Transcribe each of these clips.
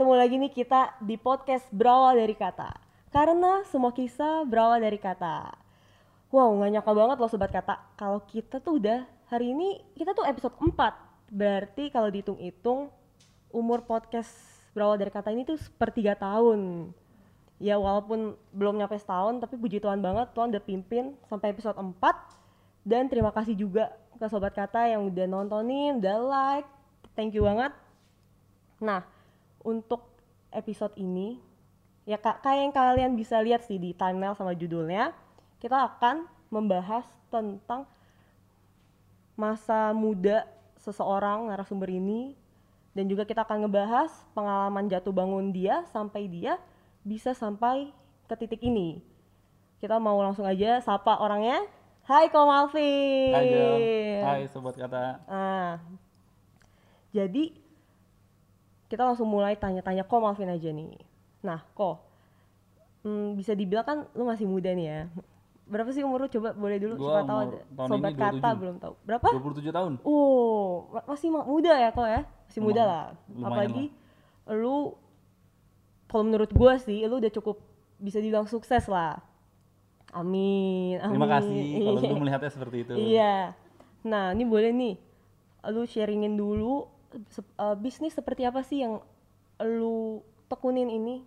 ketemu lagi nih kita di podcast Berawal Dari Kata. Karena semua kisah berawal dari kata. Wow, gak nyangka banget loh Sobat Kata. Kalau kita tuh udah, hari ini kita tuh episode 4. Berarti kalau dihitung-hitung, umur podcast Berawal Dari Kata ini tuh sepertiga tahun. Ya walaupun belum nyampe setahun, tapi puji Tuhan banget Tuhan udah pimpin sampai episode 4. Dan terima kasih juga ke Sobat Kata yang udah nontonin, udah like. Thank you banget. Nah, untuk episode ini ya kak kayak yang kalian bisa lihat sih di thumbnail sama judulnya kita akan membahas tentang masa muda seseorang narasumber ini dan juga kita akan ngebahas pengalaman jatuh bangun dia sampai dia bisa sampai ke titik ini. Kita mau langsung aja sapa orangnya. Hai Ko Malvin. Hai hai sobat kata. Nah, jadi kita langsung mulai tanya-tanya Ko Malvin aja nih. Nah, Ko, hmm, bisa dibilang kan lu masih muda nih ya. Berapa sih umur lu? Coba boleh dulu Gua siapa tahu tahun sobat kata 27. belum tahu. Berapa? 27 tahun Oh, ma- masih ma- muda ya Ko ya? Masih muda lah. Apalagi lu kalau menurut gua sih lu udah cukup bisa dibilang sukses lah. Amin. amin. Terima kasih kalau lu melihatnya seperti itu Iya. Nah, ini boleh nih, lu sharingin dulu eh, bisnis seperti apa sih yang lu tekunin ini?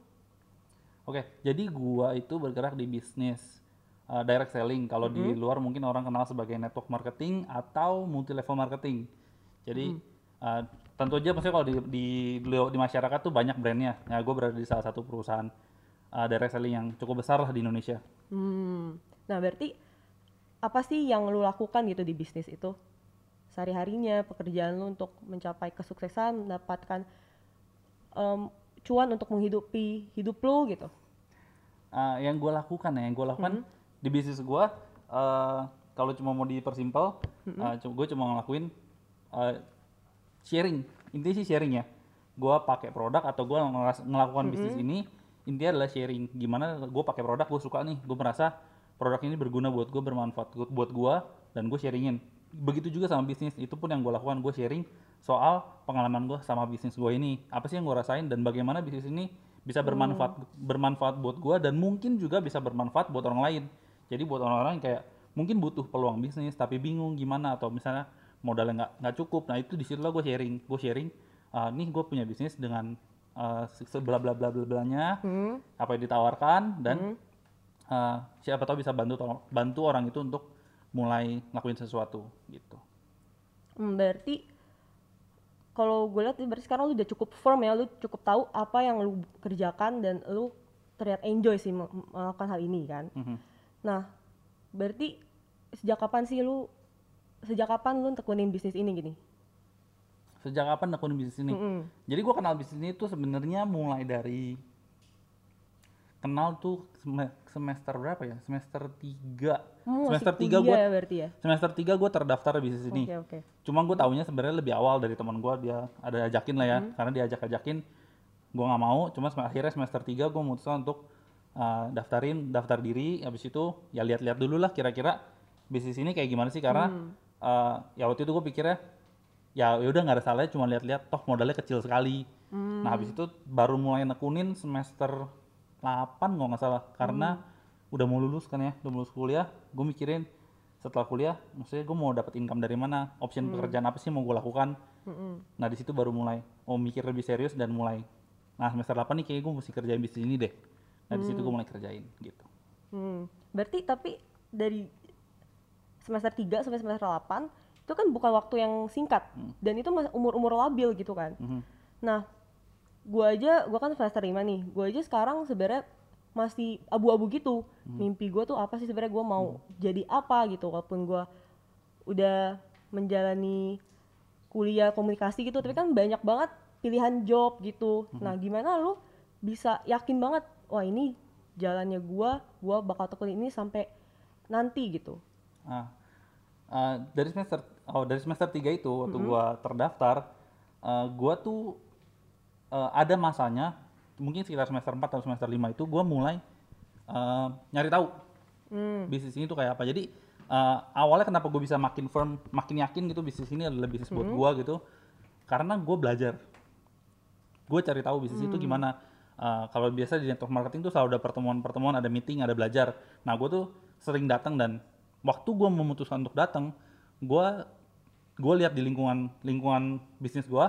Oke, jadi gua itu bergerak di bisnis uh, direct selling Kalau di Mm-hmm. luar mungkin orang kenal sebagai network marketing atau multi level marketing Jadi Mm. uh, tentu aja maksudnya kalau di, di, di masyarakat tuh banyak brandnya Nah gue berada di salah satu perusahaan uh, direct selling yang cukup besar lah di Indonesia Hmm. Nah, berarti apa sih yang lu lakukan gitu di bisnis itu? Sehari-harinya, pekerjaan lu untuk mencapai kesuksesan, mendapatkan em, cuan untuk menghidupi hidup lu gitu. Uh, yang gue lakukan ya, yang gue lakukan Mm-hmm. di bisnis gue, uh, kalau cuma mau dipersimpel, Mm-hmm. uh, gue cuma ngelakuin uh, sharing. Intinya sih sharing ya. Gue pakai produk atau gue ngelakukan bisnis Mm-hmm. ini, intinya adalah sharing. Gimana gue pakai produk, gue suka nih, gue merasa produk ini berguna buat gue, bermanfaat buat gue, dan gue sharingin. Begitu juga sama bisnis, itu pun yang gue lakukan, gue sharing soal pengalaman gue sama bisnis gue ini. Apa sih yang gue rasain dan bagaimana bisnis ini bisa bermanfaat bermanfaat buat gue dan mungkin juga bisa bermanfaat buat orang lain. Jadi buat orang-orang yang kayak mungkin butuh peluang bisnis tapi bingung gimana atau misalnya modalnya nggak nggak cukup. Nah itu di situ gue sharing, gue sharing. "Ah, nih gue punya bisnis dengan uh, bla bla bla bla blanya Hmm. apa yang ditawarkan dan uh, siapa tahu bisa bantu tolong- bantu orang itu untuk mulai ngelakuin sesuatu gitu. Hmm, berarti kalau gue lihat berarti sekarang lu udah cukup firm ya, lu cukup tahu apa yang lu kerjakan dan lu terlihat enjoy sih mel- melakukan hal ini kan. Mhm. Nah, berarti sejak kapan sih lu sejak kapan lu tekunin bisnis ini gini? Sejak kapan nekunin bisnis ini? Mm-mm. Jadi gua kenal bisnis ini tuh sebenarnya mulai dari kenal tuh sem- semester berapa ya? Semester 3. Hmm, masih semester 3 kuliah gua ya berarti ya. semester 3 gua terdaftar di bisnis ini. Oke, oke. Cuma gue taunya sebenarnya lebih awal dari teman gua dia ada ajakin lah ya, Hmm. karena dia ajak-ajakin gua nggak mau. Cuma akhirnya semester 3 gua memutuskan untuk uh, daftarin, daftar diri. Habis itu ya lihat-lihat dulu lah kira-kira bisnis ini kayak gimana sih karena Hmm. uh, ya waktu itu gue pikirnya ya ya udah nggak ada salahnya cuma lihat-lihat toh modalnya kecil sekali. Hmm. Nah habis itu baru mulai nekunin semester 8 kalau nggak salah karena Hmm. udah mau lulus kan ya, udah mau lulus kuliah, gue mikirin setelah kuliah, maksudnya gue mau dapat income dari mana, option Hmm. pekerjaan apa sih mau gue lakukan. Mm-mm. Nah di situ baru mulai, oh mikir lebih serius dan mulai, nah semester 8 nih kayaknya gue mesti kerjain bisnis ini deh. Nah di situ gue mulai kerjain gitu. Hmm. Berarti tapi dari semester 3 sampai semester 8 itu kan bukan waktu yang singkat dan itu umur-umur labil gitu kan. Mhm. Nah, gua aja gua kan semester 5 nih. Gua aja sekarang sebenarnya masih abu-abu gitu. Mimpi gua tuh apa sih sebenarnya gua mau jadi apa gitu walaupun gua udah menjalani kuliah komunikasi gitu, tapi kan banyak banget pilihan job gitu. Nah, gimana lu bisa yakin banget wah ini jalannya gua, gua bakal tekunin ini sampai nanti gitu. Nah, uh, dari semester oh dari semester 3 itu waktu Mm-hmm. gua terdaftar uh, gua tuh uh, ada masanya mungkin sekitar semester 4 atau semester 5 itu gua mulai uh, nyari tahu Hmm. bisnis ini tuh kayak apa. Jadi uh, awalnya kenapa gue bisa makin firm, makin yakin gitu bisnis ini adalah bisnis buat Mm-hmm. gua gitu. Karena gue belajar. gue cari tahu bisnis itu gimana Uh, kalau biasa di network marketing tuh selalu ada pertemuan-pertemuan ada meeting ada belajar nah gue tuh sering datang dan waktu gue memutuskan untuk datang gue gue lihat di lingkungan lingkungan bisnis gue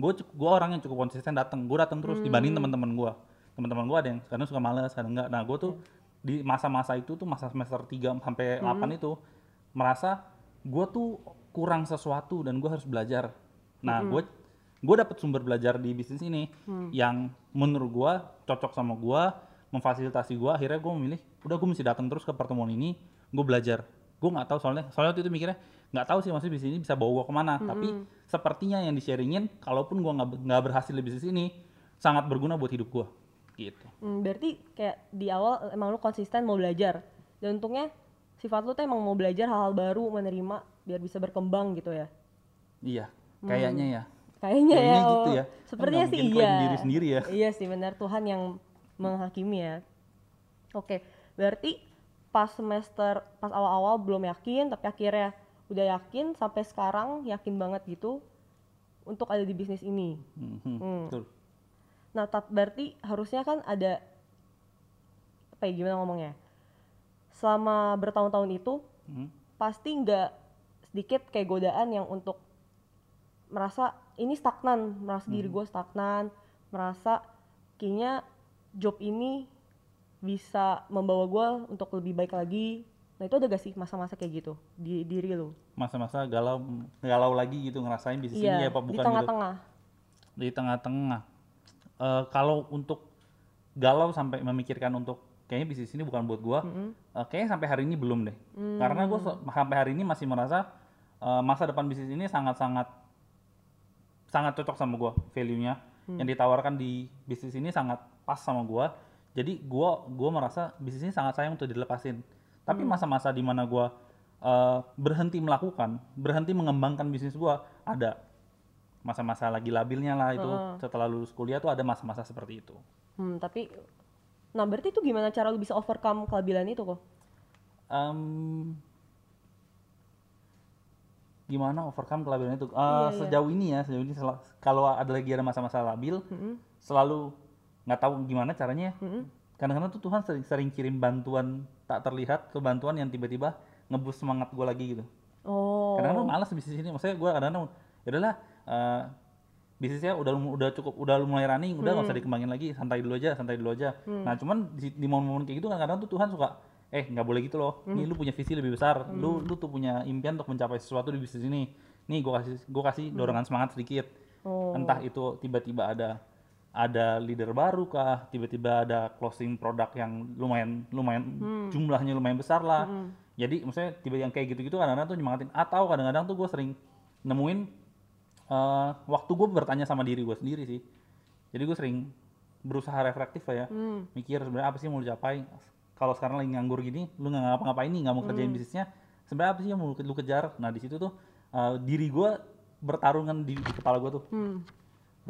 gue gue orang yang cukup konsisten datang gue datang terus dibanding teman-teman gue teman-teman gue ada yang kadang suka males kadang enggak. Nah gue tuh di masa-masa itu tuh masa semester 3 sampai 8 itu merasa gue tuh kurang sesuatu dan gue harus belajar. Nah gue gue dapet sumber belajar di bisnis ini yang menurut gue cocok sama gue memfasilitasi gue akhirnya gue memilih udah gue mesti datang terus ke pertemuan ini gue belajar. Gue nggak tahu soalnya soalnya waktu itu mikirnya nggak tahu sih maksudnya bisnis ini bisa bawa gue ke mana. Tapi sepertinya yang di sharingin kalaupun gue nggak nggak berhasil di bisnis ini sangat berguna buat hidup gue gitu. Hmm, berarti kayak di awal emang lu konsisten mau belajar. Dan untungnya sifat lu tuh emang mau belajar hal-hal baru menerima biar bisa berkembang gitu ya? Iya kayaknya ya. Kayaknya ya Kayaknya oh, gitu ya. Kan sepertinya sih iya. diri sendiri ya. iya sih benar. Tuhan yang menghakimi ya. Oke berarti pas semester pas awal-awal belum yakin tapi akhirnya udah yakin sampai sekarang yakin banget gitu untuk ada di bisnis ini Mhm, Hmm. betul Nah, tap, berarti harusnya kan ada apa ya gimana ngomongnya? Selama bertahun-tahun itu Mhm. pasti nggak sedikit kayak godaan yang untuk merasa ini stagnan, merasa diri gue stagnan, merasa kayaknya job ini bisa membawa gue untuk lebih baik lagi. Nah itu ada gak sih masa-masa kayak gitu di diri lu? masa-masa galau galau lagi gitu ngerasain bisnis ini ya apa di bukan gitu. tengah-tengah. di tengah-tengah. Eh, kalau untuk galau sampai memikirkan untuk kayaknya bisnis ini bukan buat gua eh, kayaknya sampai hari ini belum deh. Karena gua sampai hari ini masih merasa eh, masa depan bisnis ini sangat-sangat sangat cocok sama gua value-nya. Yang ditawarkan di bisnis ini sangat pas sama gua. Jadi gua gua merasa bisnis ini sangat sayang untuk dilepasin tapi masa-masa di mana gua eh, berhenti melakukan berhenti mengembangkan bisnis gua ada masa-masa lagi labilnya lah itu setelah lulus kuliah tuh ada masa-masa seperti itu Hmm, tapi nah berarti itu gimana cara lu bisa overcome kelabilan itu kok? Em, gimana overcome kelabilan itu? Eh, Iya, iya. Sejauh ini ya, sejauh ini sel- kalau ada lagi ada masa-masa labil, selalu nggak tahu gimana caranya. Kadang-kadang tuh Tuhan sering, sering kirim bantuan tak terlihat ke bantuan yang tiba-tiba ngebus semangat gue lagi gitu. Oh. Kadang-kadang malas bisnis ini, maksudnya gue kadang-kadang ya udahlah eh, bisnisnya udah udah cukup udah mulai running, udah nggak usah dikembangin lagi, santai dulu aja, santai dulu aja. Nah cuman di, di momen-momen kayak gitu kadang-kadang tuh Tuhan suka eh nggak boleh gitu loh, nih lu punya visi lebih besar, lu lu tuh punya impian untuk mencapai sesuatu di bisnis ini, nih gue kasih gue kasih dorongan semangat sedikit, Oh. entah itu tiba-tiba ada ada leader baru kah, tiba-tiba ada closing produk yang lumayan lumayan jumlahnya lumayan besar lah. Jadi maksudnya tiba yang kayak gitu-gitu kadang-kadang tuh nyemangatin atau kadang-kadang tuh gue sering nemuin eh, waktu gue bertanya sama diri gue sendiri sih. Jadi gue sering berusaha reflektif lah ya, mikir sebenarnya apa sih yang mau lu capai. Kalau sekarang lagi nganggur gini, lu nggak ngapa-ngapain nih, nggak mau kerjain bisnisnya, sebenarnya apa sih yang mau lu kejar? Nah di situ tuh eh, diri gue bertarungan di, di kepala gue tuh, Hmm.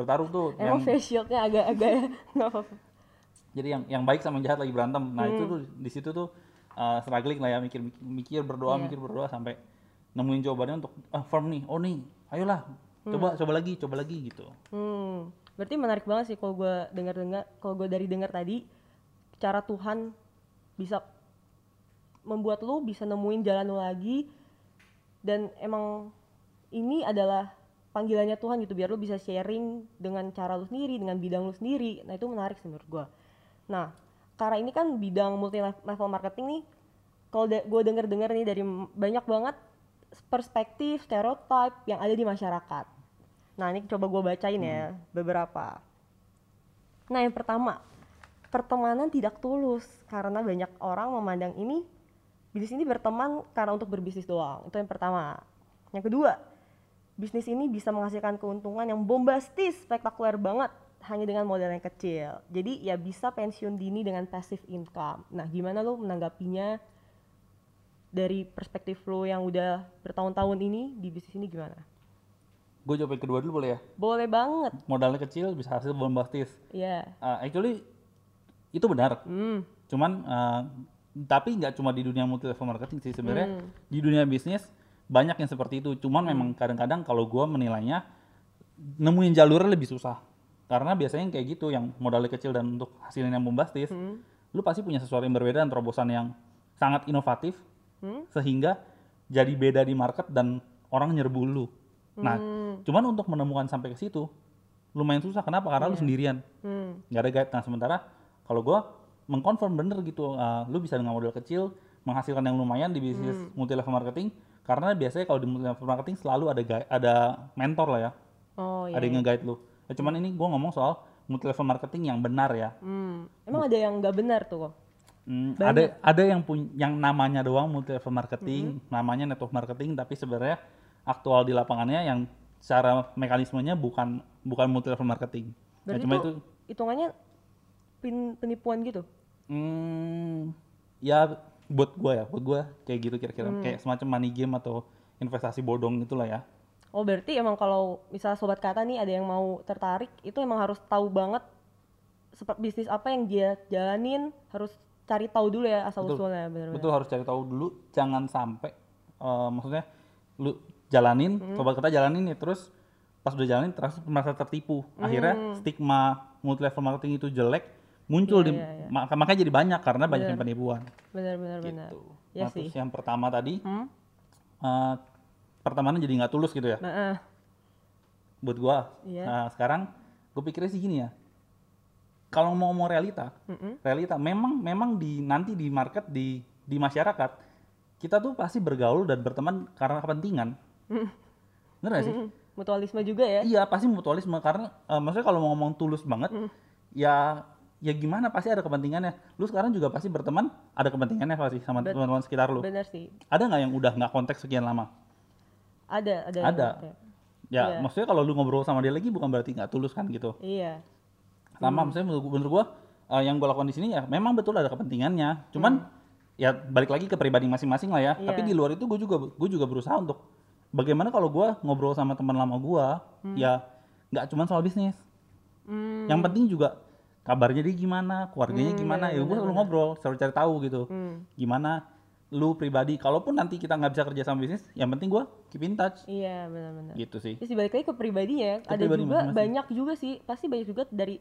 Bertarung tuh yang Emang face shield-nya agak-agak jadi yang yang baik sama yang jahat lagi berantem. Nah itu tuh di situ tuh uh, struggling lah ya mikir mikir berdoa Iya. mikir berdoa sampai nemuin jawabannya untuk ah firm nih. Oh nih. Ayolah. Coba coba lagi coba lagi gitu. Hmm. Berarti menarik banget sih kalau gue dengar-dengar, kalau gue dari dengar tadi, cara Tuhan bisa membuat lu bisa nemuin jalan lu lagi dan emang ini adalah panggilannya Tuhan gitu biar lu bisa sharing dengan cara lu sendiri dengan bidang lu sendiri. Nah itu menarik sih menurut gua. Nah karena ini kan bidang multi level marketing nih kalau gue denger dengar nih dari banyak banget perspektif stereotip yang ada di masyarakat. Nah ini coba gue bacain ya beberapa. Nah yang pertama pertemanan tidak tulus karena banyak orang memandang ini bisnis ini berteman karena untuk berbisnis doang. Itu yang pertama. Yang kedua bisnis ini bisa menghasilkan keuntungan yang bombastis spektakuler banget hanya dengan modal yang kecil. Jadi ya bisa pensiun dini dengan passive income. Nah gimana lo menanggapinya? Dari perspektif lo yang udah bertahun-tahun ini di bisnis ini gimana? Gue jawab yang kedua dulu boleh ya? Boleh banget. Modalnya kecil bisa hasil bombastis. Ya Uh, actually itu benar. Hmm. Cuman uh, tapi nggak cuma di dunia multi level marketing sih sebenarnya. Di dunia bisnis banyak yang seperti itu cuman memang kadang-kadang kalau gua menilainya nemuin jalurnya lebih susah karena biasanya yang kayak gitu yang modalnya kecil dan untuk hasilnya yang bombastis Hmm. lu pasti punya sesuatu yang berbeda dan terobosan yang sangat inovatif Hmm. sehingga jadi beda di market dan orang nyerbu lu nah Hmm. cuman untuk menemukan sampai ke situ lumayan susah kenapa karena lu Iya. sendirian Hmm. nggak ada guide nah sementara kalau gua mengkonfirm bener gitu uh, lu bisa dengan modal kecil menghasilkan yang lumayan di bisnis Hmm. multi level marketing karena biasanya kalau di multi level marketing selalu ada ada mentor lah ya Oh iya. ada yang nge-guide lu Ya, cuman ini gua ngomong soal multi level marketing yang benar ya Hmm. Emang ada yang nggak benar tuh? Hmm, Banyak. ada ada yang punya yang namanya doang multi level marketing Mm-hmm. namanya network marketing tapi sebenarnya aktual di lapangannya yang secara mekanismenya bukan bukan multi level marketing Ya, Berarti cuma tuh itu hitungannya penipuan gitu? Hmm, ya buat gua ya, buat gua kayak gitu kira-kira Hmm. kayak semacam money game atau investasi bodong itulah ya. Oh berarti emang kalau misalnya sobat kata nih ada yang mau tertarik itu emang harus tahu banget seperti bisnis apa yang dia jalanin harus cari tahu dulu ya asal Betul. usulnya benar-benar. Betul harus cari tahu dulu, jangan sampai eh, maksudnya lu jalanin, Hmm. sobat kita jalanin nih terus pas udah jalanin terus merasa tertipu. Akhirnya Hmm. stigma multi level marketing itu jelek muncul Iya, di iya. maka- makanya jadi banyak karena banyak yang penipuan Benar-benar benar. gitu. Iya Nah, terus sih. yang pertama tadi Hmm? eh, pertemanan jadi nggak tulus gitu ya. Nah, eh, buat gua. Iya. Nah, sekarang gue pikirnya sih gini ya. Kalau mau mau realita, mm-mm. realita memang memang di nanti di market di di masyarakat kita tuh pasti bergaul dan berteman karena kepentingan. Bener gak sih? Mutualisme juga ya. Iya, pasti mutualisme karena eh, maksudnya kalau mau ngomong tulus banget ya ya gimana pasti ada kepentingannya. Lu sekarang juga pasti berteman ada kepentingannya pasti sama teman-teman sekitar lu. Benar sih. Ada nggak yang udah nggak konteks sekian lama? Ada, ada. Ada. ya. Ya, Iya. maksudnya kalau lu ngobrol sama dia lagi bukan berarti nggak tulus kan gitu. Iya. sama maksudnya menurut, gua eh, yang gua lakukan di sini ya memang betul ada kepentingannya cuman ya balik lagi ke pribadi masing-masing lah ya Iya. tapi di luar itu gue juga gue juga berusaha untuk bagaimana kalau gua ngobrol sama teman lama gua ya nggak cuma soal bisnis Hmm. yang penting juga kabarnya dia gimana keluarganya Hmm, gimana benar, ya gue benar, selalu ngobrol selalu cari tahu gitu Hmm. gimana lu pribadi kalaupun nanti kita nggak bisa kerja sama bisnis yang penting gua keep in touch Iya, benar-benar. gitu sih Terus dibalik lagi ke pribadinya, Ke ada pribadi juga masing-masing. banyak juga sih, pasti banyak juga dari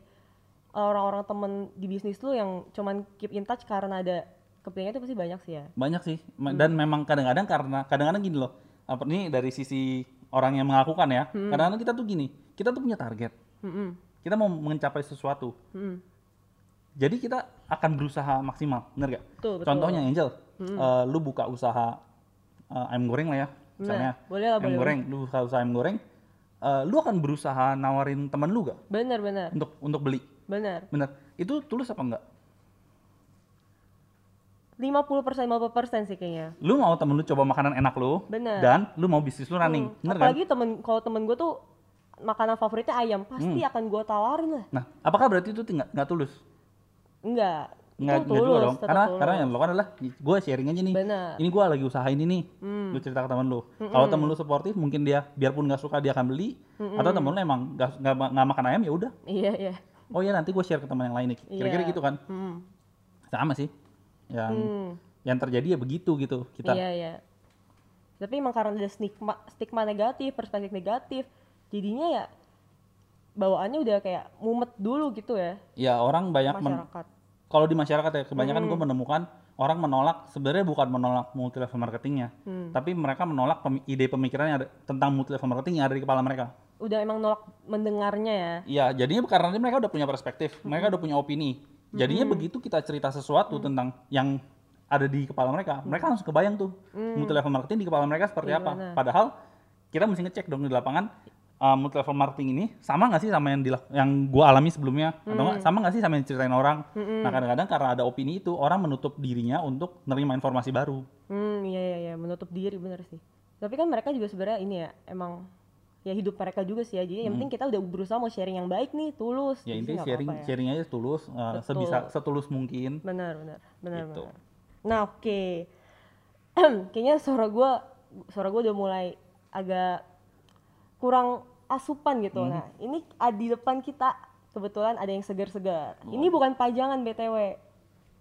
orang-orang temen di bisnis lu yang cuman keep in touch karena ada kepentingan itu pasti banyak sih ya. banyak sih Hmm. dan memang kadang-kadang karena kadang-kadang gini loh apa ini dari sisi orang yang mengakukan ya Hmm. kadang-kadang kita tuh gini kita tuh punya target Mm-mm. Kita mau mencapai sesuatu Mm-mm. jadi kita akan berusaha maksimal bener gak Betul, betul. contohnya Angel eh, lu buka usaha eh, ayam goreng lah ya misalnya Nah, boleh lah, ayam boleh. goreng lu buka usaha ayam goreng eh, lu akan berusaha nawarin temen lu gak Bener, bener, untuk untuk beli bener. bener itu tulus apa enggak 50 persen, 50 persen sih kayaknya. lu mau temen lu coba makanan enak lu Bener. dan lu mau bisnis lu running Hmm. bener kan Apalagi temen, kalau temen gue tuh makanan favoritnya ayam, pasti Hmm. akan gue tawarin lah. nah apakah berarti itu nggak nggak tulus Enggak, Nggak, itu nggak tulus, juga dong. Karena tulus. karena yang lo kan adalah gue sharing aja nih. Bener. Ini gue lagi usaha ini nih. Hmm. Lu cerita ke temen lu. Kalau temen lu suportif mungkin dia biarpun nggak suka dia akan beli. Atau temen lu emang nggak nggak makan ayam ya udah. Iya, iya. Oh ya nanti gue share ke teman yang lain nih. Kira-kira Iya. gitu kan. Hmm. Sama sih. Yang Hmm. yang terjadi ya begitu gitu kita. Iya, iya. Tapi emang karena ada stigma, stigma negatif, perspektif negatif, jadinya ya bawaannya udah kayak mumet dulu gitu ya Ya orang banyak masyarakat. kalau di masyarakat ya kebanyakan gue menemukan orang menolak sebenarnya bukan menolak multi level marketingnya, Hmm. tapi mereka menolak pemi- ide pemikiran yang ada tentang multi level marketing yang ada di kepala mereka. Udah emang nolak mendengarnya ya. Iya, jadinya karena mereka udah punya perspektif, mereka udah punya opini. Jadinya begitu kita cerita sesuatu tentang yang ada di kepala mereka, mereka langsung kebayang tuh multi level marketing di kepala mereka seperti Iya, apa. Padahal kita mesti ngecek dong di lapangan uh, multi level marketing ini sama nggak sih sama yang dilak- yang gua alami sebelumnya atau nggak sama nggak sih sama yang diceritain orang. Nah kadang-kadang karena ada opini itu orang menutup dirinya untuk menerima informasi baru. Hmm, iya iya iya, menutup diri bener sih. Tapi kan mereka juga sebenarnya ini ya, emang ya hidup mereka juga sih ya. Jadi yang penting kita udah berusaha mau sharing yang baik nih, tulus. Ya intinya sharing ya. sharing aja tulus, uh, Betul. sebisa setulus mungkin. Benar benar benar Gitu. benar. Nah oke, kayaknya suara gue suara gue udah mulai agak kurang asupan gitu. Hmm. Nah ini di depan kita kebetulan ada yang segar-segar. Oh. Ini bukan pajangan btw,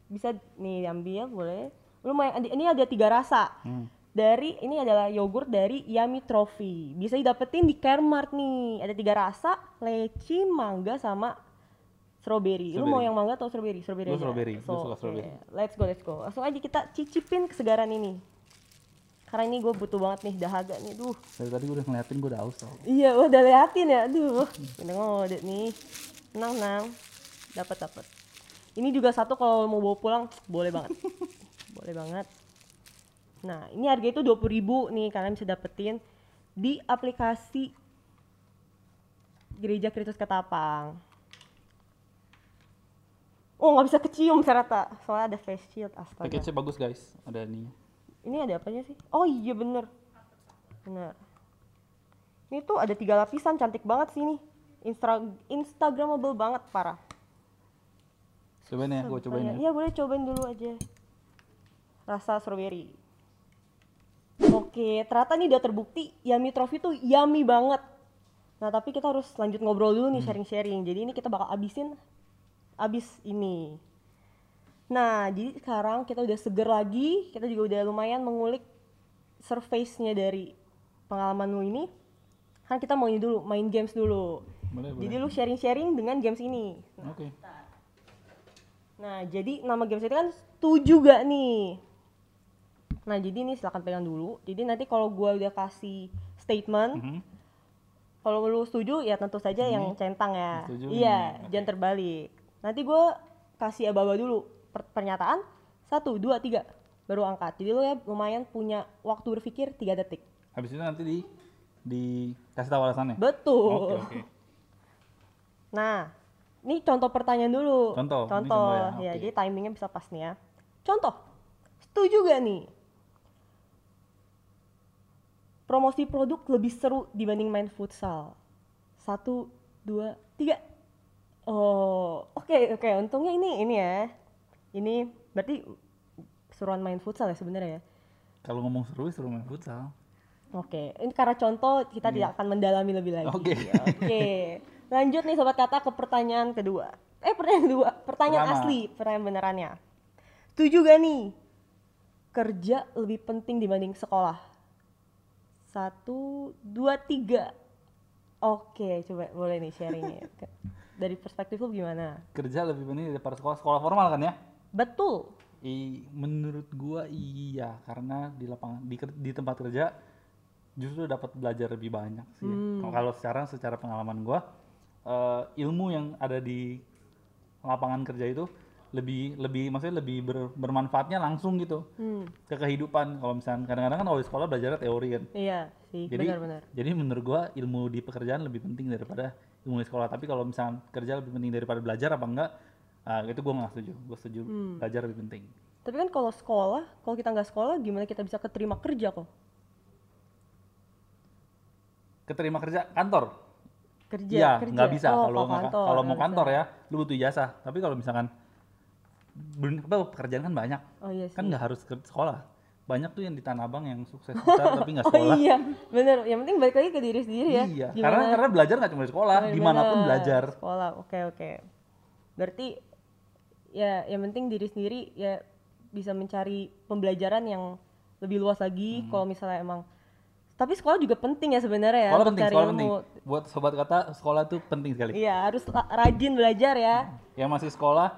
bisa nih ambil boleh. Lumayan, ini ada tiga rasa. Hmm. dari ini adalah yogurt dari Yummy Trophy. Bisa didapetin di Caremart nih. Ada tiga rasa, leci, mangga sama strawberry. Lu mau yang mangga atau strawberry? Strawberry. Aja. strawberry, gua suka strawberry. Let's go, let's go. Langsung aja kita cicipin kesegaran ini. Karena ini gue butuh banget nih dahaga nih. Duh. Dari tadi gue udah ngeliatin gue udah haus tau. Iya, udah liatin ya. Aduh, udah ngode nih. Tenang, tenang. Dapat, dapat. Ini juga satu kalau mau bawa pulang, boleh banget. boleh banget. Nah, ini harga itu 20.000 nih kalian bisa dapetin di aplikasi Gereja Kristus Ketapang. Oh, nggak bisa kecium ternyata. Soalnya ada face shield, astaga. Package-nya bagus guys. Ada ini. Ini ada apanya sih? Oh iya bener. Bener. Ini tuh ada tiga lapisan, cantik banget sih ini. Instra Instagramable banget, parah. Cobain ya, gue cobain ya. Iya boleh cobain dulu aja. Rasa strawberry. Oke, ternyata nih udah terbukti Yummy Trophy tuh yummy banget. Nah tapi kita harus lanjut ngobrol dulu Hmm. nih sharing-sharing. Jadi ini kita bakal abisin abis ini. Nah jadi sekarang kita udah seger lagi. Kita juga udah lumayan mengulik surface-nya dari pengalaman lu ini. Kan kita mau ini dulu, main games dulu. Boleh, boleh. Jadi lu sharing-sharing dengan games ini. Oke. Nah, jadi nama games itu kan setuju gak nih? Nah, jadi ini silahkan pegang dulu. Jadi nanti kalau gua udah kasih statement, Mhm. kalau lu setuju ya tentu saja yang centang ya. Setuju iya, ini, oke. jangan terbalik. Nanti gua kasih aba-aba dulu pernyataan satu, dua, tiga, baru angkat. Jadi lu ya lumayan punya waktu berpikir tiga detik. Habis itu nanti di dikasih tahu alasannya. Betul. Oke, oke. Nah, ini contoh pertanyaan dulu. Contoh, Contoh, contoh ya, ya. Jadi timingnya bisa pas nih ya. Contoh, setuju gak nih? Promosi produk lebih seru dibanding main futsal. Satu, dua, tiga. Oh, oke oke. Untungnya ini ini ya. Ini berarti seruan main futsal ya sebenarnya ya. Kalau ngomong seru, seru main futsal. Oke, ini karena contoh kita tidak akan mendalami lebih lagi. Iya. Oke. Oke. Lanjut nih sobat kata ke pertanyaan kedua. Eh pertanyaan kedua, pertanyaan Pertama. asli, pertanyaan benerannya. Setuju gak nih? Kerja lebih penting dibanding sekolah. Satu, dua, tiga. Oke, coba boleh nih sharingnya. Dari perspektif lu gimana? Kerja lebih penting daripada sekolah. Sekolah formal kan ya? Betul. I, menurut gua iya karena di lapangan di, di tempat kerja justru dapat belajar lebih banyak sih. ya. Kalau- Kalau secara pengalaman gua eh, ilmu yang ada di lapangan kerja itu lebih lebih maksudnya lebih ber- bermanfaatnya langsung gitu Hmm, ke kehidupan. Kalau misalnya kadang-kadang kan kalau di sekolah belajar teori kan. iya sih, Jadi benar-benar. jadi menurut gua ilmu di pekerjaan lebih penting daripada ilmu di sekolah. Tapi kalau misalnya kerja lebih penting daripada belajar apa enggak? Ah, itu gua nggak setuju. Gua setuju belajar lebih penting. Tapi kan kalau sekolah, kalau kita nggak sekolah, gimana kita bisa keterima kerja kok? Keterima kerja kantor. Kerja, Iya, nggak bisa Oh, kalau nggak kalau mau kantor ya, lu butuh ijazah. Tapi kalau misalkan pekerjaan kan banyak. Oh iya sih. kan nggak harus ke sekolah. Banyak tuh yang di Tanah Abang yang sukses besar tapi nggak Oh sekolah. iya, bener. Yang penting balik lagi ke diri sendiri ya. Iya, Gimana- karena karena belajar nggak cuma di sekolah, Bener, di mana pun bener. belajar. Sekolah, oke oke. Berarti ya yang penting diri sendiri ya bisa mencari pembelajaran yang lebih luas lagi. Hmm. Kalau misalnya emang, tapi sekolah juga penting ya sebenarnya ya. Sekolah penting, sekolah ilmu. penting. Buat sobat kata, sekolah tuh penting sekali. Iya, harus rajin belajar ya. Yang masih sekolah,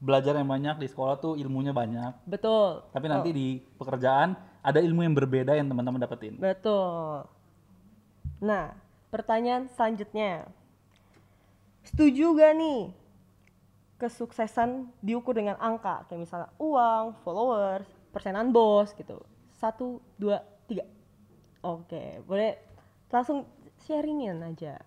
belajar yang banyak di sekolah tuh ilmunya banyak. Betul. Tapi nanti di pekerjaan ada ilmu yang berbeda yang teman-teman dapetin. Betul. Nah, pertanyaan selanjutnya. Setuju gak nih kesuksesan diukur dengan angka? Kayak misalnya uang, followers, persenan bos gitu. Satu, dua, tiga. Oke, boleh langsung sharingin aja.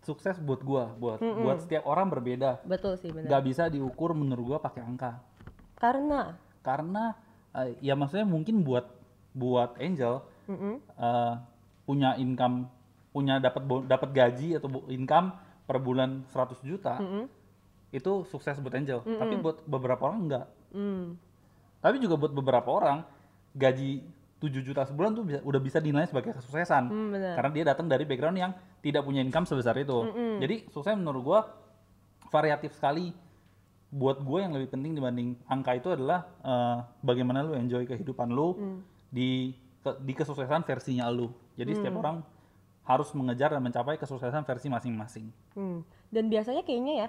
Sukses buat gua, buat buat setiap orang berbeda. Betul sih benar. Nggak bisa diukur menurut gua pakai angka. Karena, Karena eh, ya maksudnya mungkin buat buat Angel mm-mm, eh, punya income punya dapat dapat gaji atau income per bulan 100 juta mm-mm, itu sukses buat Angel. Tapi buat beberapa orang enggak. Mm, tapi juga buat beberapa orang gaji 7 juta sebulan tuh bisa, udah bisa dinilai sebagai kesuksesan. Mm, karena dia datang dari background yang tidak punya income sebesar itu. Jadi sukses menurut gua variatif sekali. Buat gue yang lebih penting dibanding angka itu adalah eh, bagaimana lu enjoy kehidupan lu di ke- di kesuksesan versinya lu. Jadi setiap orang harus mengejar dan mencapai kesuksesan versi masing-masing. Hmm. Dan biasanya kayaknya ya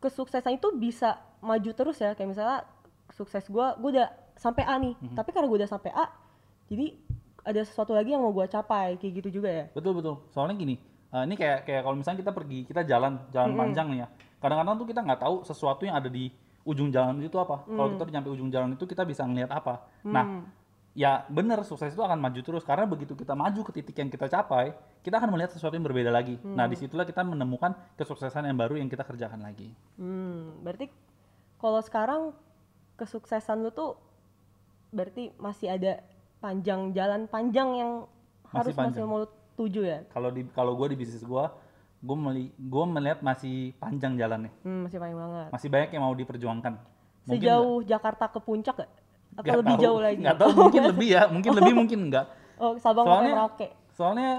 kesuksesan itu bisa maju terus ya kayak misalnya sukses gua gue udah sampai A nih Mhm. tapi karena gue udah sampai A jadi ada sesuatu lagi yang mau gua capai kayak gitu juga ya Betul betul. Soalnya gini, eh, ini kayak kayak kalau misalnya kita pergi, kita jalan jalan panjang nih ya. Kadang-kadang tuh kita nggak tahu sesuatu yang ada di ujung jalan itu apa. Kalau kita udah nyampe ujung jalan itu kita bisa ngelihat apa. Nah, ya bener sukses itu akan maju terus karena begitu kita maju ke titik yang kita capai, kita akan melihat sesuatu yang berbeda lagi. Nah, di situlah kita menemukan kesuksesan yang baru yang kita kerjakan lagi. hmm berarti kalau sekarang kesuksesan lu tuh berarti masih ada panjang jalan panjang yang harus Masih masih panjang. mau lu tuju ya Kalau di kalau gue di bisnis gue, gue meli, gue melihat masih panjang jalannya. hmm, masih panjang banget Masih banyak yang mau diperjuangkan. Mungkin sejauh Jakarta ke puncak gak? Atau nggak lebih tahu, jauh lagi nggak tahu mungkin lebih ya mungkin lebih mungkin enggak oh Sabang soalnya Merauke soalnya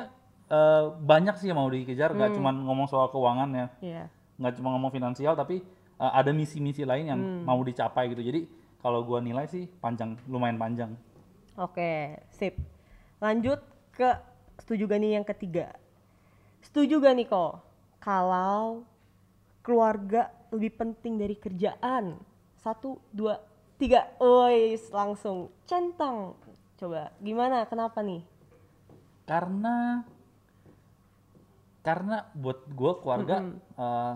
eh, banyak sih yang mau dikejar Hmm. nggak cuma ngomong soal keuangan ya Iya. nggak cuma ngomong finansial tapi eh, ada misi-misi lain yang Hmm. mau dicapai gitu jadi kalau gua nilai sih panjang lumayan panjang Oke, sip. Lanjut ke setuju gak nih yang ketiga. Setuju gak nih kok kalau keluarga lebih penting dari kerjaan? Satu, dua, tiga. Ois, langsung centang. Coba, gimana? Kenapa nih? karena karena buat gua keluarga eh,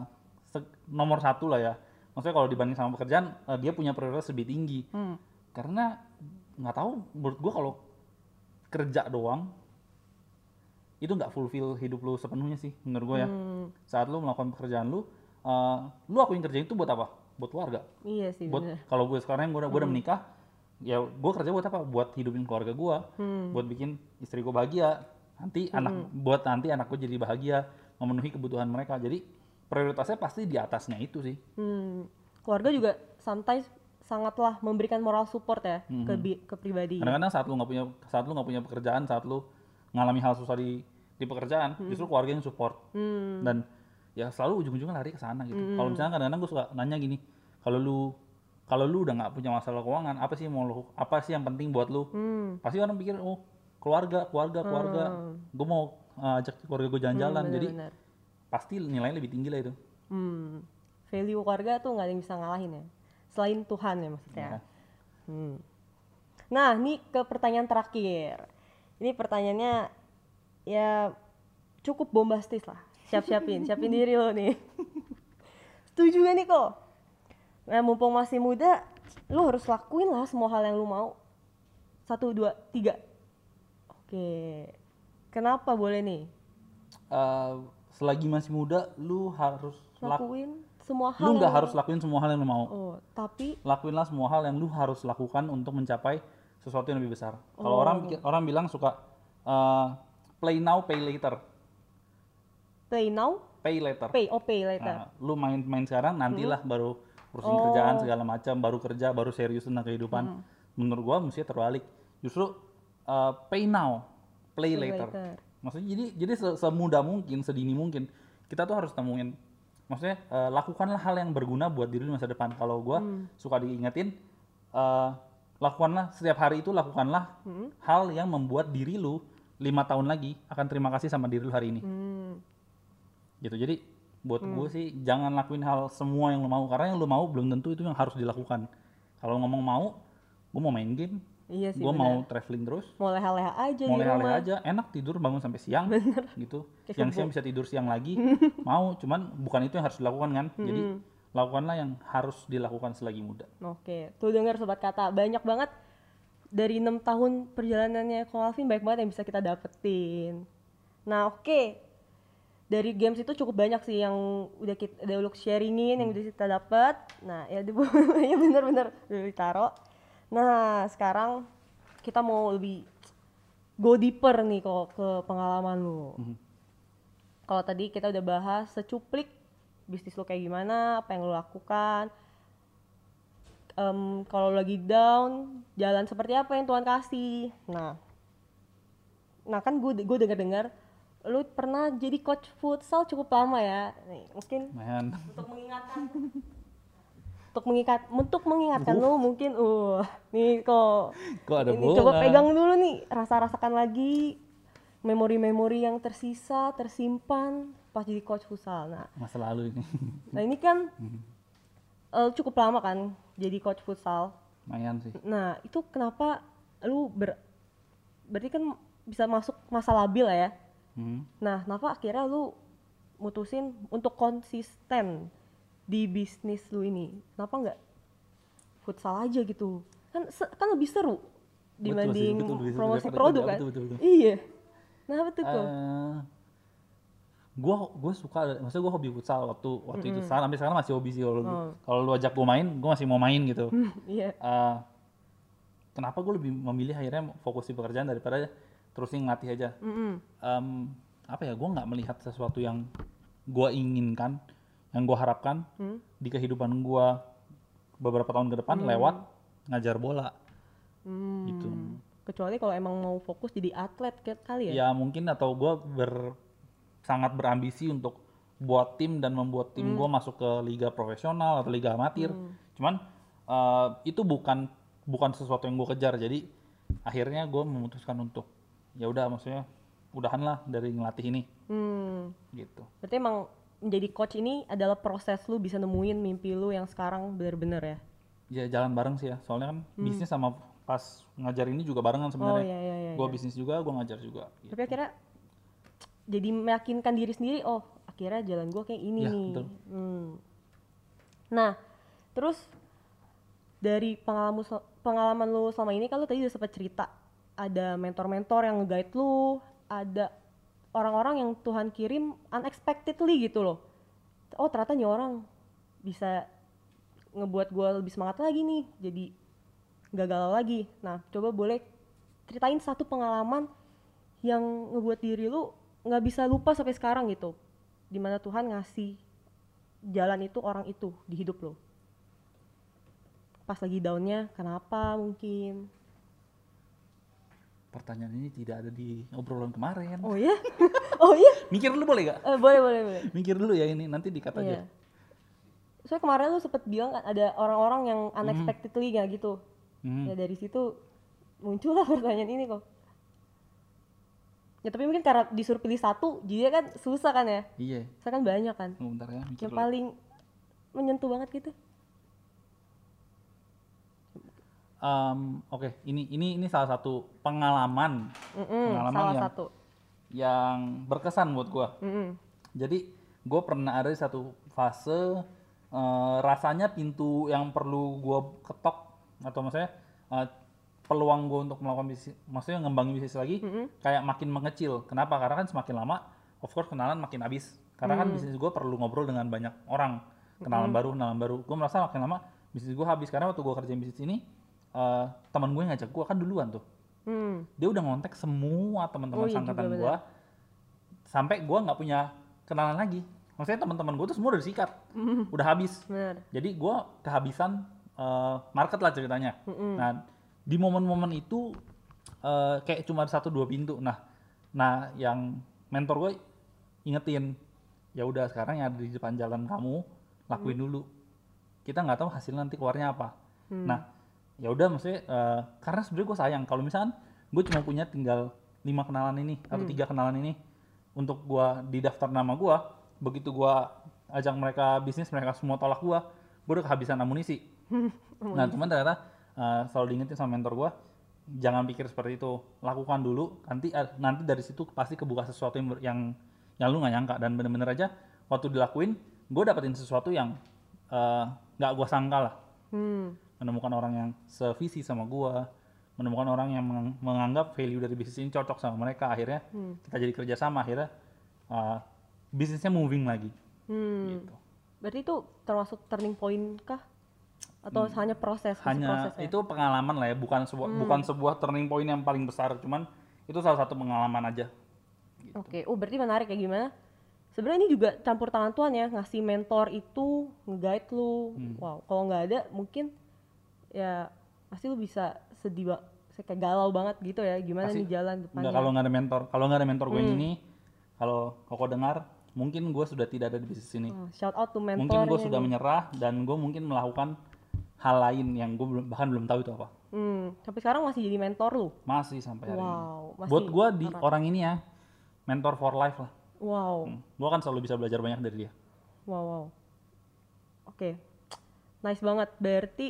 se- nomor satu lah ya maksudnya kalau dibanding sama pekerjaan eh, dia punya prioritas lebih tinggi Hmm. karena nggak tahu menurut gua kalau kerja doang itu nggak fulfill hidup lu sepenuhnya sih menurut gua ya Hmm, saat lu melakukan pekerjaan lu eh, lu akuin kerja itu buat apa buat keluarga. Iya sih buat kalau gue sekarang gue udah gua udah menikah ya gue kerja buat apa? Buat hidupin keluarga gue Hmm. buat bikin istri gue bahagia. Nanti anak buat nanti anak gue jadi bahagia memenuhi kebutuhan mereka. Jadi prioritasnya pasti di atasnya itu sih. Hmm. Keluarga juga sometimes sangatlah memberikan moral support ya ke, bi- ke pribadi. kadang-kadang saat lu nggak punya saat lu nggak punya pekerjaan saat lu ngalami hal susah di di pekerjaan justru keluarga yang support. Hmm. dan ya selalu ujung-ujungnya lari ke sana gitu kalau misalnya kadang-kadang gue suka nanya gini kalau lu kalau lu udah nggak punya masalah keuangan apa sih yang mau lu apa sih yang penting buat lu Hmm. pasti orang pikir oh keluarga keluarga keluarga gue mau uh, ajak keluarga gue jalan-jalan jadi Bener-bener. pasti nilainya lebih tinggi lah itu Hmm. Value keluarga tuh nggak ada yang bisa ngalahin ya. Selain Tuhan ya maksudnya. Ya. Hmm. Nah, ini ke pertanyaan terakhir. Ini pertanyaannya ya cukup bombastis lah. Siap-siapin, siapin diri lo nih. Setuju gak nih kok? Nah, mumpung masih muda, lu harus lakuin lah semua hal yang lu mau. Satu, dua, tiga. Oke. Kenapa boleh nih? Uh, selagi masih muda lu harus lak- Lakuin semua hal lu nggak harus lakuin semua hal yang lu mau Oh, tapi lakuinlah semua hal yang lu harus lakukan untuk mencapai sesuatu yang lebih besar kalau orang pikir- orang bilang suka uh, play now pay later play now, pay later pay, oh pay later. Nah, lu main-main sekarang nantilah Hmm. baru urusin Oh. kerjaan segala macam baru kerja baru serius tentang kehidupan Hmm. menurut gua mesti terbalik justru uh, pay now play, Play later. later. maksudnya jadi jadi se- semudah mungkin sedini mungkin kita tuh harus temuin maksudnya uh, lakukanlah hal yang berguna buat diri lu masa depan kalau gua Hmm. suka diingetin uh, lakukanlah setiap hari itu lakukanlah Hmm. hal yang membuat diri lu lima tahun lagi akan terima kasih sama diri lu hari ini Hmm. Gitu. Jadi buat gue sih jangan lakuin hal semua yang lo mau karena yang lo mau belum tentu itu yang harus dilakukan. Kalau ngomong mau gue mau main game. Iya sih. gue mau traveling terus. Mau leha-leha aja mau leha-leha aja. Enak tidur bangun sampai siang gitu. Kayak siang-siang bisa tidur siang lagi. Mau cuman bukan itu yang harus dilakukan kan? Jadi lakukanlah yang harus dilakukan selagi muda. Oke, tuh dengar sobat kata, banyak banget dari enam tahun perjalanannya Kong Alvin banyak banget yang bisa kita dapetin. Nah, oke. Dari games itu cukup banyak sih yang udah kita udah sharingin, yang udah kita dapat. Nah, ya, ya bener-bener udah ditaro. Nah, sekarang kita mau lebih go deeper nih kok ke pengalaman lu. Mhm. Kalau tadi kita udah bahas secuplik bisnis lu kayak gimana, apa yang lu lakukan, Em, kalau lagi down jalan seperti apa yang Tuhan kasih nah nah kan gue gue dengar dengar lu pernah jadi coach futsal cukup lama ya? Nih mungkin man. Untuk mengingatkan. Untuk mengikat untuk mengingatkan lu mungkin uh nih kok Kok ada ini coba pegang dulu nih rasa-rasakan lagi. Memori-memori yang tersisa tersimpan pas jadi coach futsal. Nah Masa lalu ini. nah ini kan Hmm. eh, cukup lama kan jadi coach futsal. Lumayan sih. nah itu kenapa lu ber berarti kan bisa masuk masa labil ya Hmm. nah kenapa akhirnya lu mutusin untuk konsisten di bisnis lu ini. Kenapa nggak futsal aja gitu. Kan kan lebih seru Betul sih, dibanding betul, betul, promosi betul, produk betul, kan? betul, betul, betul. iya. Kenapa tuh kok Eh, gua gue suka maksudnya gue hobi futsal waktu waktu itu. Sekarang sampai sekarang masih hobi sih kalau Oh. kalau lu ajak gue main gue masih mau main gitu. Iya. Eh, kenapa gue lebih memilih akhirnya fokus di pekerjaan daripada terusin ngelatih aja. Mm-mm. Em, apa ya gue nggak melihat sesuatu yang gue inginkan yang gue harapkan Hmm. di kehidupan gue beberapa tahun ke depan lewat ngajar bola. Hmm. gitu. Kecuali kalau emang mau fokus jadi atlet kali ya? Ya mungkin atau gue ber sangat berambisi untuk buat tim dan membuat tim gue masuk ke liga profesional atau liga amatir. Cuman eh, itu bukan bukan sesuatu yang gue kejar. Jadi akhirnya gue memutuskan untuk ya udah maksudnya udahan lah dari ngelatih ini Hmm. gitu berarti emang menjadi coach ini adalah proses lu bisa nemuin mimpi lu yang sekarang bener-bener ya ya jalan bareng sih ya soalnya kan bisnis sama pas ngajar ini juga barengan oh sebenarnya iya iya iya gue bisnis juga gue ngajar juga gitu. tapi akhirnya jadi meyakinkan diri sendiri oh akhirnya jalan gua kayak ini Ya, nih betul. Hmm. nah terus dari pengalaman pengalaman lu selama ini kan lu tadi udah sempat cerita ada mentor-mentor yang nge-guide lu ada orang-orang yang Tuhan kirim unexpectedly gitu loh. Oh ternyata nih orang bisa ngebuat gua lebih semangat lagi nih jadi nggak galau lagi. Nah coba boleh ceritain satu pengalaman yang ngebuat diri lu nggak bisa lupa sampai sekarang gitu di mana Tuhan ngasih jalan itu orang itu di hidup lo pas lagi downnya kenapa mungkin pertanyaan ini tidak ada di obrolan kemarin oh ya oh iya mikir dulu boleh gak Eh, boleh boleh boleh mikir dulu ya ini nanti dikat aja Iya. Soalnya kemarin lu sempet bilang kan ada orang-orang yang unexpectedly ya gitu. Hmm. Ya dari situ muncullah pertanyaan ini kok. Ya tapi mungkin karena disuruh pilih satu, jadi kan susah kan ya. iya Saya kan banyak kan. Oh, bentar ya mikir Yang dulu. paling menyentuh banget gitu. Em, oke ini ini ini salah satu pengalaman. Mm-mm, Pengalaman salah yang- satu. yang berkesan buat gua. Mm-mm. jadi gue pernah ada di satu fase eh, rasanya pintu yang perlu gua ketok atau maksudnya eh, peluang gue untuk melakukan bisnis maksudnya ngembangin bisnis lagi kayak makin mengecil. Kenapa? Karena kan semakin lama of course kenalan makin habis. Karena kan bisnis gue perlu ngobrol dengan banyak orang. Kenalan baru kenalan baru. Gue merasa makin lama bisnis gue habis. Karena waktu gue kerjain bisnis ini eh, teman gue ngajak gue kan duluan tuh. Hmm. dia udah ngontek semua Oh teman-teman iya sangkatan gue sampai gue nggak punya kenalan lagi. Maksudnya teman-teman gue tuh semua udah disikat. Udah habis. Bener. jadi gue kehabisan eh, market lah ceritanya. Nah di momen-momen itu eh, kayak cuma satu dua pintu. Nah nah yang mentor gue ingetin ya udah sekarang yang ada di depan jalan kamu lakuin dulu. Kita nggak tahu hasil nanti keluarnya apa. Nah ya udah maksudnya eh, karena sebenarnya gue sayang kalau misalkan gue cuma punya tinggal lima kenalan ini atau tiga kenalan ini untuk gue di daftar nama gue begitu gue ajak mereka bisnis mereka semua tolak gue gue udah kehabisan amunisi. Nah cuman ternyata eh, selalu diingetin sama mentor gue jangan pikir seperti itu. Lakukan dulu nanti eh, nanti dari situ pasti kebuka sesuatu yang yang yang lu nggak nyangka. Dan bener-bener aja waktu dilakuin gue dapetin sesuatu yang eh, nggak gue sangka lah. Hmm. Menemukan orang yang sevisi sama gua, menemukan orang yang meng- menganggap value dari bisnis ini cocok sama mereka, akhirnya kita jadi kerjasama, akhirnya uh, bisnisnya moving lagi. Hmm. Gitu. Berarti itu termasuk turning point kah? Atau hanya proses? Hmm. Hanya prosesnya? itu pengalaman lah ya, bukan sebuah bukan sebuah turning point yang paling besar, cuman itu salah satu pengalaman aja. Oke, oh berarti menarik ya gimana? Sebenarnya ini juga campur tangan Tuhan ya, ngasih mentor itu, nge-guide lu. Hmm. Wow, kalau nggak ada mungkin ya pasti lu bisa sedih, kayak galau banget gitu ya. Gimana Pasti. nih jalan depannya? kalau nggak ada mentor, kalau nggak ada mentor gue ini, kalau koko dengar, mungkin gue sudah tidak ada di bisnis ini. Oh, shout out to mentor mungkin gue sudah menyerah dan gue mungkin melakukan hal lain yang gue belum bahkan belum tahu itu apa. Hmm, sampai sekarang masih jadi mentor lu? Masih sampai hari ini. Wow masih buat gue di orang ini ya mentor for life lah. Wow. Hmm. gue kan selalu bisa belajar banyak dari dia. Wow wow. Oke. Nice banget. Berarti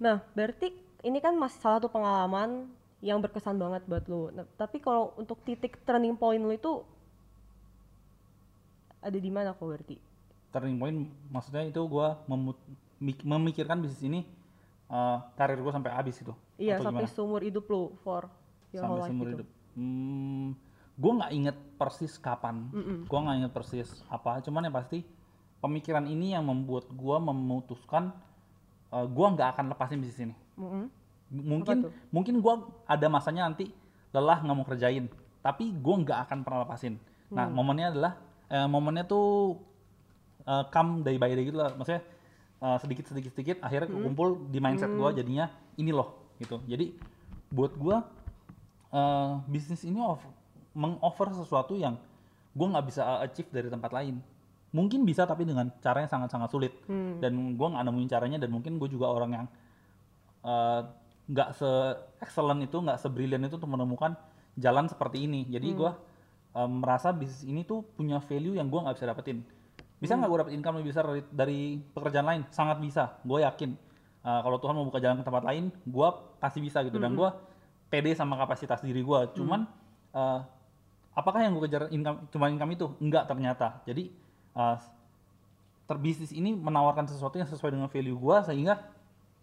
nah berarti ini kan masih salah satu pengalaman yang berkesan banget buat lu nah, tapi kalau untuk titik turning point lu itu ada di mana kok berarti turning point maksudnya itu gue memikirkan bisnis ini eh, karir gue sampai habis itu iya Atau sampai gimana? seumur hidup lu for your whole sampai life seumur gitu. hidup hmm, gue nggak inget persis kapan Mm-mm. gue nggak inget persis apa cuman yang pasti pemikiran ini yang membuat gue memutuskan uh, gue nggak akan lepasin bisnis ini. Mm-mm. M- mungkin mungkin gue ada masanya nanti lelah nggak mau kerjain tapi gue nggak akan pernah lepasin. Nah Hmm. momennya adalah eh, momennya tuh uh, come day by day gitu lah. Maksudnya uh, sedikit sedikit sedikit akhirnya Hmm. kumpul di mindset gue jadinya ini loh gitu. Jadi buat gue uh, bisnis ini off, mengoffer sesuatu yang gue nggak bisa achieve dari tempat lain mungkin bisa tapi dengan cara yang sangat sangat sulit. Hmm. dan gue nggak nemuin caranya dan mungkin gue juga orang yang uh, nggak se excellent itu nggak sebrilian itu untuk menemukan jalan seperti ini. Jadi gua uh, merasa bisnis ini tuh punya value yang gua nggak bisa dapetin. Bisa nggak gue dapet income lebih besar dari, dari pekerjaan lain? Sangat bisa gue yakin. Uh, kalau Tuhan mau buka jalan ke tempat lain gua pasti bisa gitu. Dan gua pede sama kapasitas diri gua. Cuman uh, apakah yang gue kejar income cuma income itu? Enggak ternyata. Jadi uh, terbisnis ini menawarkan sesuatu yang sesuai dengan value gua sehingga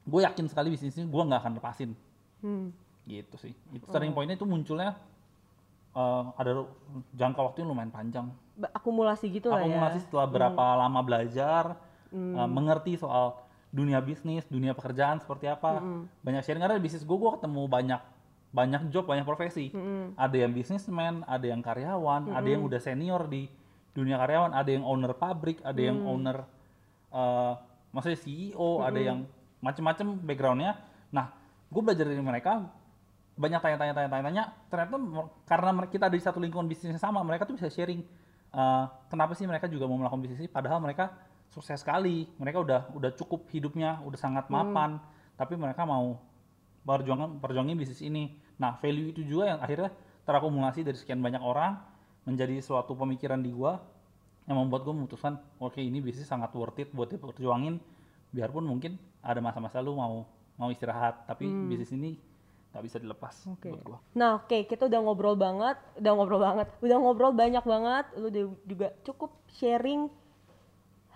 gue yakin sekali bisnis ini gue nggak akan lepasin. Hmm. gitu sih. Itu turning pointnya itu munculnya eh, ada jangka waktu yang lumayan panjang. Ba- akumulasi gitu lah ya. Akumulasi setelah berapa lama belajar eh, mengerti soal dunia bisnis dunia pekerjaan seperti apa. Banyak sharing karena di bisnis gue gue ketemu banyak banyak job banyak profesi. Mm-mm. ada yang bisnismen ada yang karyawan ada yang udah senior di dunia karyawan ada yang owner pabrik ada yang owner eh maksudnya CEO ada yang macem-macem backgroundnya. Nah gue belajar dari mereka banyak tanya-tanya tanya-tanya ternyata karena kita ada di satu lingkungan bisnis yang sama mereka tuh bisa sharing eh, kenapa sih mereka juga mau melakukan bisnis ini padahal mereka sukses sekali. Mereka udah udah cukup hidupnya udah sangat mapan tapi mereka mau perjuangan perjuangin bisnis ini. Nah value itu juga yang akhirnya terakumulasi dari sekian banyak orang menjadi suatu pemikiran di gua yang membuat gue memutuskan oke ini bisnis sangat worth it buat diperjuangin biarpun mungkin ada masa-masa lu mau mau istirahat tapi bisnis ini nggak bisa dilepas Oke. buat gua Nah, oke, kita udah ngobrol banget, udah ngobrol banget, udah ngobrol banyak banget. Lu juga cukup sharing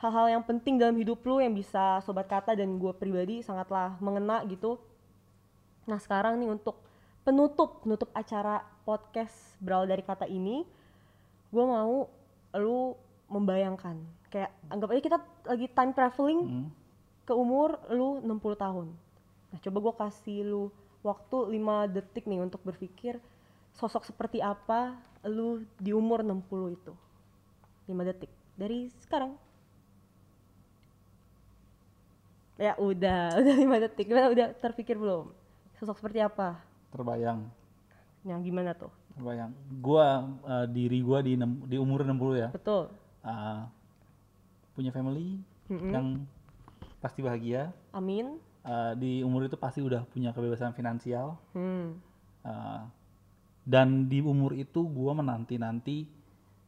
hal-hal yang penting dalam hidup lu yang bisa sobat kata dan gue pribadi sangatlah mengena gitu. Nah, sekarang nih untuk penutup, penutup acara podcast berawal dari kata ini, gue mau lu membayangkan kayak anggap aja kita lagi time traveling Hmm. ke umur lu 60 tahun. Nah, coba gue kasih lu waktu 5 detik nih untuk berpikir sosok seperti apa lu di umur 60 itu. 5 detik dari sekarang. Ya udah, udah 5 detik. Gimana udah terpikir belum? Sosok seperti apa? terbayang Yang gimana tuh? Terbayang gua eh, diri gua di enam- di umur 60 ya Betul. eh, punya family Mm-mm. yang pasti bahagia Amin. Eh, di umur itu pasti udah punya kebebasan finansial Hmm. Uh, dan di umur itu gue menanti-nanti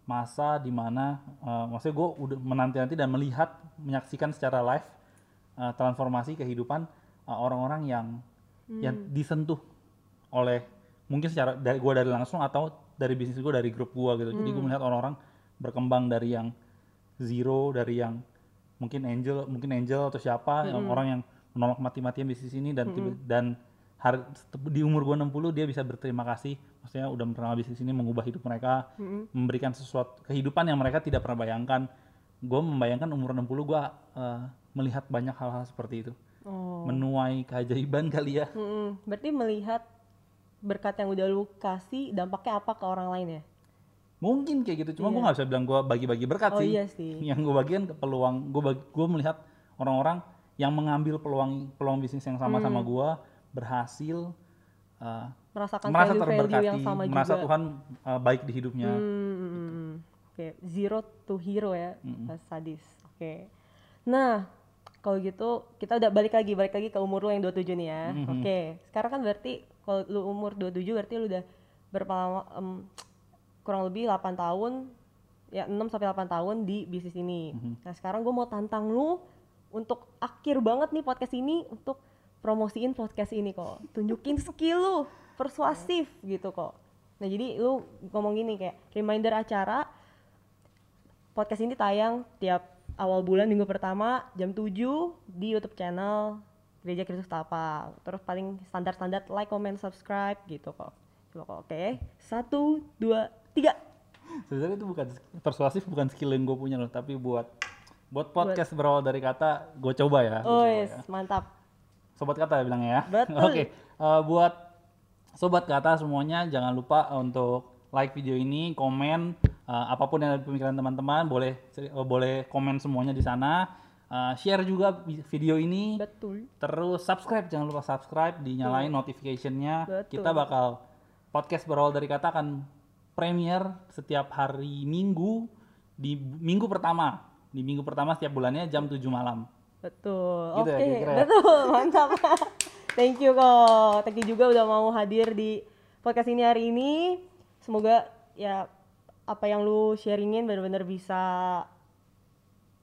masa di mana uh, maksudnya gue udah menanti-nanti dan melihat menyaksikan secara live uh, transformasi kehidupan uh, orang-orang yang yang disentuh oleh mungkin secara dari gue dari langsung atau dari bisnis gue dari grup gue gitu. Jadi gue melihat orang-orang berkembang dari yang zero dari yang mungkin angel mungkin angel atau siapa yang orang yang menolak mati-matian bisnis ini dan tiba- dan hari, di umur gue 60 dia bisa berterima kasih. Maksudnya udah pernah bisnis ini mengubah hidup mereka memberikan sesuatu kehidupan yang mereka tidak pernah bayangkan. Gue membayangkan umur 60 gue melihat banyak hal-hal seperti itu. Oh. menuai keajaiban kali ya. Mm-mm. Berarti melihat berkat yang udah lu kasih dampaknya apa ke orang lain ya? mungkin kayak gitu cuma gue nggak bisa bilang gue bagi-bagi berkat Oh sih iya sih. yang gue bagian ke peluang gue bagi, gue melihat orang-orang yang mengambil peluang peluang bisnis yang sama sama gue berhasil uh, Merasakan merasa value-value terberkati yang sama merasa juga. Tuhan uh, baik di hidupnya Hmm, hmm, hmm. Oke, zero to hero ya, pas sadis. Oke. Nah, kalau gitu kita udah balik lagi, balik lagi ke umur lu yang 27 nih ya. Mhm. Oke, sekarang kan berarti kalau lu umur 27 berarti lu udah berapa lama em, kurang lebih 8 tahun ya 6 sampai 8 tahun di bisnis ini. Mhm. Nah, sekarang gue mau tantang lu untuk akhir banget nih podcast ini untuk promosiin podcast ini kok. Tunjukin skill lu, persuasif gitu kok. Nah, jadi lu ngomong gini kayak reminder acara podcast ini tayang tiap awal bulan minggu pertama jam 7 di YouTube channel Gereja Kristus Tapa. Terus paling standar-standar like, comment, subscribe gitu kok. Coba kok, oke. Satu, dua, tiga. Sebenarnya itu bukan persuasif bukan skill yang gue punya loh, tapi buat buat podcast berawal dari kata gue coba ya. Oh, coba yes, ya. mantap. Sobat kata ya bilangnya ya. Betul. Oke, eh, buat sobat kata semuanya jangan lupa untuk like video ini, komen eh, apa pun yang ada di pemikiran teman-teman, boleh eh, boleh komen semuanya di sana. Eh, share juga vi- video ini. Betul. Terus subscribe, jangan lupa subscribe, dinyalain notification-nya. Betul. Kita bakal podcast berawal dari kata akan premier setiap hari Minggu di minggu pertama. Di minggu pertama setiap bulannya jam 7 malam. Betul. Gitu ya, Oke, kira-kira ya? betul. Mantap. Thank you kok. Thank you juga udah mau hadir di podcast ini hari ini. Semoga ya apa yang lu sharingin benar-benar bisa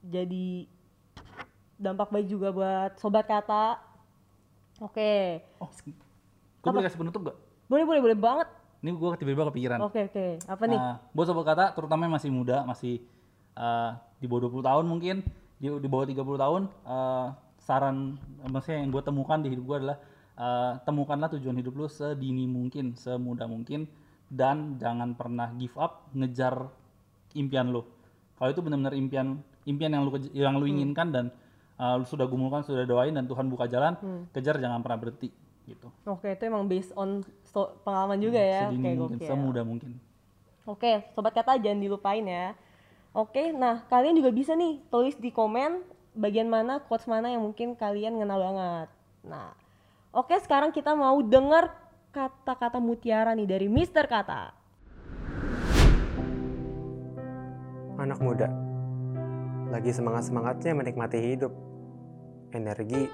jadi dampak baik juga buat sobat kata. Oke. Oh, gue boleh kasih penutup gak? Boleh boleh boleh banget. Ini gue tiba-tiba kepikiran. Oke oke. Apa nih? Nah, buat sobat kata, terutama yang masih muda, masih eh, di bawah 20 tahun mungkin, di, di bawah 30 tahun, eh, saran, maksudnya yang gue temukan di hidup gue adalah, eh, temukanlah tujuan hidup lu sedini mungkin, semudah mungkin, dan jangan pernah give up, ngejar impian lu. Kalau itu benar-benar impian, impian yang lu yang lu inginkan dan eh, lu sudah gumulkan, sudah doain dan Tuhan buka jalan, kejar jangan pernah berhenti gitu. Oke, itu emang based on sto- pengalaman juga ya. Sedini Oke, mungkin, gokil. semudah mungkin. Oke, sobat kata jangan dilupain ya. Oke, nah kalian juga bisa nih tulis di komen bagian mana quotes mana yang mungkin kalian ngena banget. Nah, oke sekarang kita mau dengar kata-kata mutiara nih dari Mister Kata. Anak muda, lagi semangat-semangatnya menikmati hidup. Energi,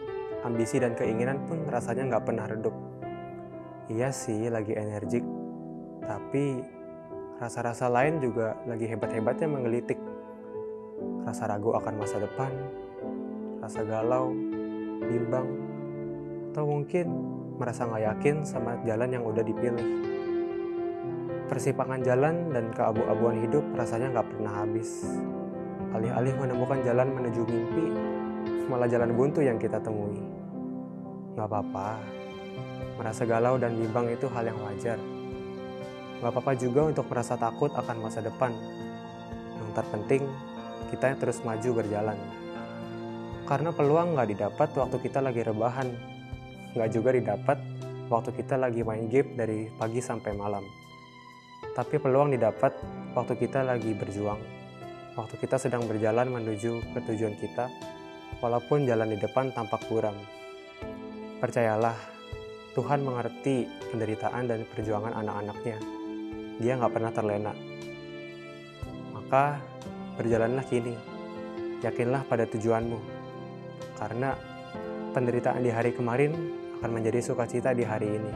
ambisi, dan keinginan pun rasanya nggak pernah redup. Iya sih, lagi energik, tapi rasa-rasa lain juga lagi hebat-hebatnya menggelitik. Rasa ragu akan masa depan, rasa galau, bimbang, atau mungkin merasa nggak yakin sama jalan yang udah dipilih. Persimpangan jalan dan keabu-abuan hidup rasanya nggak pernah habis. Alih-alih menemukan jalan menuju mimpi, malah jalan buntu yang kita temui. Nggak apa-apa, merasa galau dan bimbang itu hal yang wajar. Nggak apa-apa juga untuk merasa takut akan masa depan. Yang terpenting, kita terus maju berjalan. Karena peluang nggak didapat waktu kita lagi rebahan. Nggak juga didapat waktu kita lagi main game dari pagi sampai malam tapi peluang didapat waktu kita lagi berjuang, waktu kita sedang berjalan menuju ke tujuan kita, walaupun jalan di depan tampak buram. Percayalah, Tuhan mengerti penderitaan dan perjuangan anak-anaknya. Dia nggak pernah terlena. Maka, berjalanlah kini. Yakinlah pada tujuanmu. Karena penderitaan di hari kemarin akan menjadi sukacita di hari ini.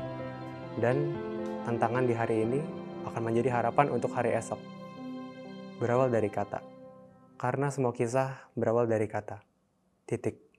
Dan tantangan di hari ini akan menjadi harapan untuk hari esok. Berawal dari kata. Karena semua kisah berawal dari kata. Titik.